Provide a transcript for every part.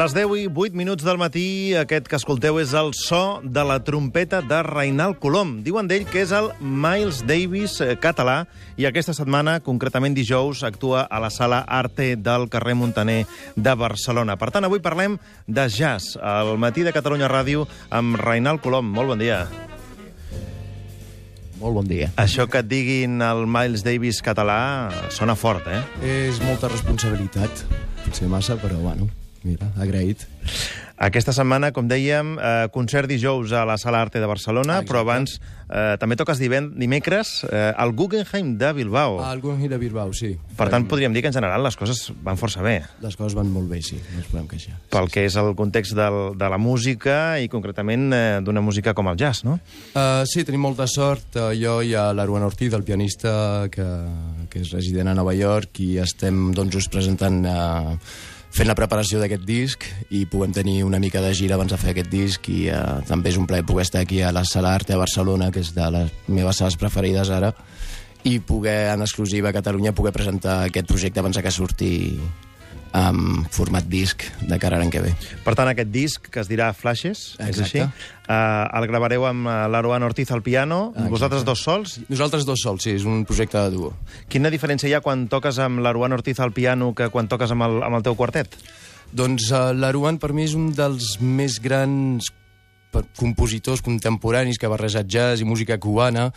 10 i 8 minuts del matí. Aquest que escolteu és el so de la trompeta de Reinald Colom. Diuen d'ell que és el Miles Davis eh, català i aquesta setmana, concretament dijous, actua a la sala Arte del carrer Montaner de Barcelona. Per tant, avui parlem de jazz al matí de Catalunya Ràdio amb Reinald Colom. Molt bon dia. Molt bon dia. Això que et diguin el Miles Davis català sona fort, eh? És molta responsabilitat. Potser massa, però bueno, mira, agraït. Aquesta setmana, com dèiem, eh, concert dijous a la Sala Arte de Barcelona, Ah, però abans eh, també toques dimecres eh, al Guggenheim de Bilbao. Ah, algun hit a Bilbao, sí. Per tant, podríem dir que en general les coses van força bé, Les coses van molt bé, sí, no ens podem queixar. pel que és el context del, de la música i concretament eh, d'una música com el jazz, no? Uh, sí, tenim molta sort. Uh, jo i l'Aruan Ortiz, el pianista que, que és resident a Nova York, i estem doncs, just presentant... Uh, fent la preparació d'aquest disc i puguem tenir una mica de gira abans de fer aquest disc i uh, també és un plaer poder estar aquí a la Sala Arte de Barcelona, que és de les meves sales preferides ara, i poder en exclusiva a Catalunya poder presentar aquest projecte abans que surti en format disc de cara a l'any que ve. Per tant, aquest disc, que es dirà Flashes, és Exacte. així, eh, el gravareu amb eh, l'Aroan Ortiz al piano, Exacte. vosaltres dos sols. Nosaltres dos sols, sí, és un projecte de duo. Quina diferència hi ha quan toques amb l'Aroan Ortiz al piano que quan toques amb el, amb el teu quartet? Doncs uh, l'Aruan per mi és un dels més grans compositors contemporanis que ha barrejat jazz i música cubana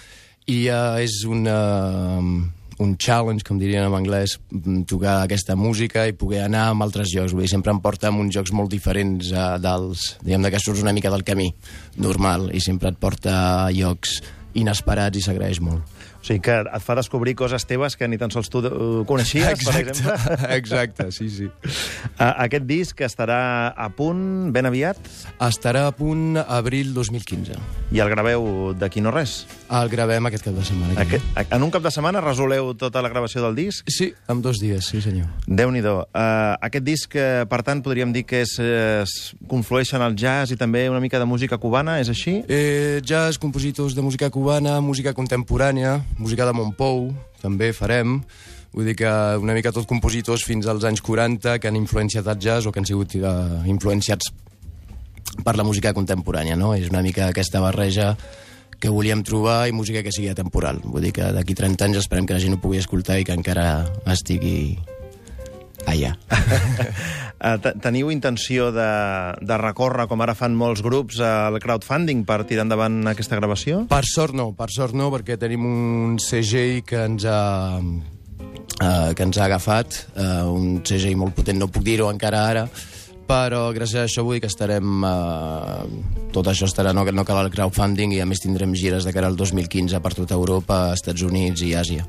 i uh, és una, un challenge, com dirien en anglès, mm, tocar aquesta música i poder anar a altres llocs. Vull dir, sempre em porta a uns jocs molt diferents uh, dels... Diguem que surts una mica del camí normal i sempre et porta a llocs inesperats i s'agraeix molt. O sigui que et fa descobrir coses teves que ni tan sols tu eh, coneixies, per exemple. exacte, sí, sí. Eh, Aquest disc estarà a punt ben aviat Estarà a punt abril 2015. i el graveu d'aquí no res. El gravem aquest cap de setmana. Aquest, en un cap de setmana resoleu tota la gravació del disc? Sí, en dos dies, sí senyor. Déu-n'hi-do. Uh, aquest disc, uh, per tant, podríem dir que és, uh, conflueix en el jazz i també una mica de música cubana, és així? Eh, jazz, compositors de música cubana, música contemporània, música de Montpou, també farem. Vull dir que una mica tot compositors fins als anys 40 que han influenciat el jazz o que han sigut eh, influenciats per la música contemporània, no? És una mica aquesta barreja que volíem trobar i música que sigui atemporal. Vull dir que d'aquí 30 anys esperem que la gent ho pugui escoltar i que encara estigui allà. Uh, te- teniu intenció de, de recórrer, com ara fan molts grups, al crowdfunding per tirar endavant aquesta gravació? Per sort no, per sort no, perquè tenim un CGI que ens ha, uh, que ens ha agafat, uh, un CGI molt potent, no puc dir-ho encara ara, però gràcies a això vull que estarem... Uh, tot això estarà, no, no cal el crowdfunding i a més tindrem gires de cara al 2015 per tota Europa, Estats Units i Àsia.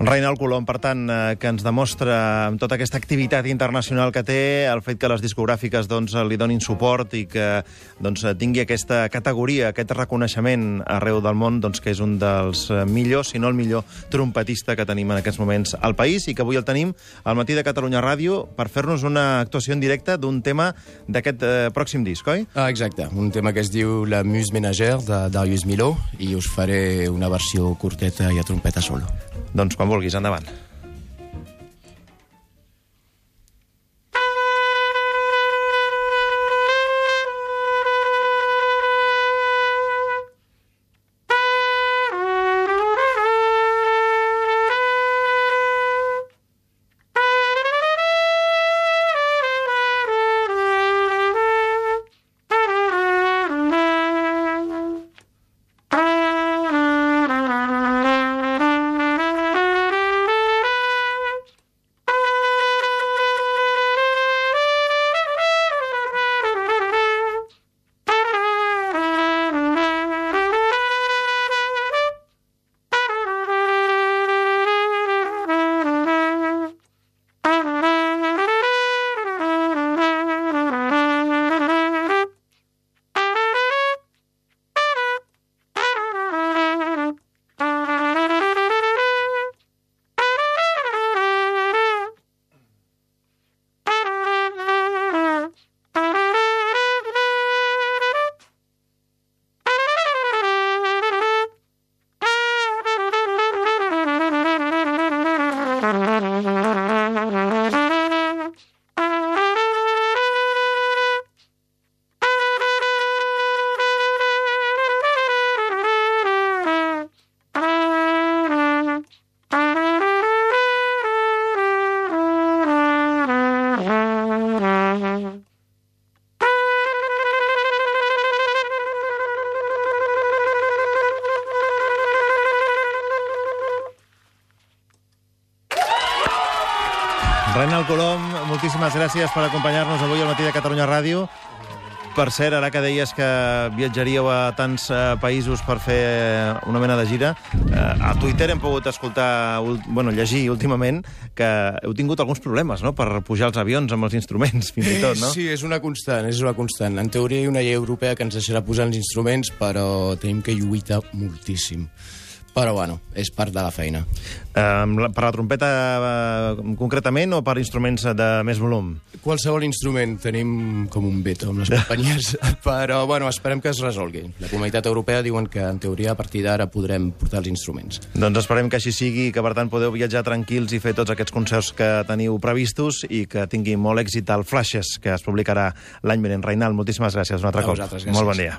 Reinald Colom, per tant, eh, que ens demostra amb tota aquesta activitat internacional que té, el fet que les discogràfiques doncs, li donin suport i que doncs, tingui aquesta categoria, aquest reconeixement arreu del món, doncs, que és un dels eh, millors, si no el millor trompetista que tenim en aquests moments al país i que avui el tenim al matí de Catalunya Ràdio per fer-nos una actuació en directe d'un tema d'aquest eh, pròxim disc, oi? Ah, exacte, un tema que es diu La Muse Ménagère de Darius Miló i us faré una versió curteta i a trompeta solo. Doncs quan vulguis, endavant. Colom, moltíssimes gràcies per acompanyar-nos avui al matí de Catalunya Ràdio. Per cert, ara que deies que viatjaríeu a tants uh, països per fer una mena de gira, uh, a Twitter hem pogut escoltar, bueno, llegir últimament que heu tingut alguns problemes, no?, per pujar als avions amb els instruments, fins i tot, no? Sí, és una constant, és una constant. En teoria hi ha una llei europea que ens deixarà posar els instruments, però tenim que lluitar moltíssim. Però, bueno, és part de la feina. Um, per la trompeta uh, concretament o per instruments de més volum? Qualsevol instrument tenim com un veto amb les companyies, però, bueno, esperem que es resolgui. La comunitat europea diuen que, en teoria, a partir d'ara podrem portar els instruments. Doncs esperem que així sigui i que, per tant, podeu viatjar tranquils i fer tots aquests concerts que teniu previstos i que tingui molt èxit el Flashes, que es publicarà l'any vinent. Reinald, moltíssimes gràcies un altre A cop. Molt bon dia.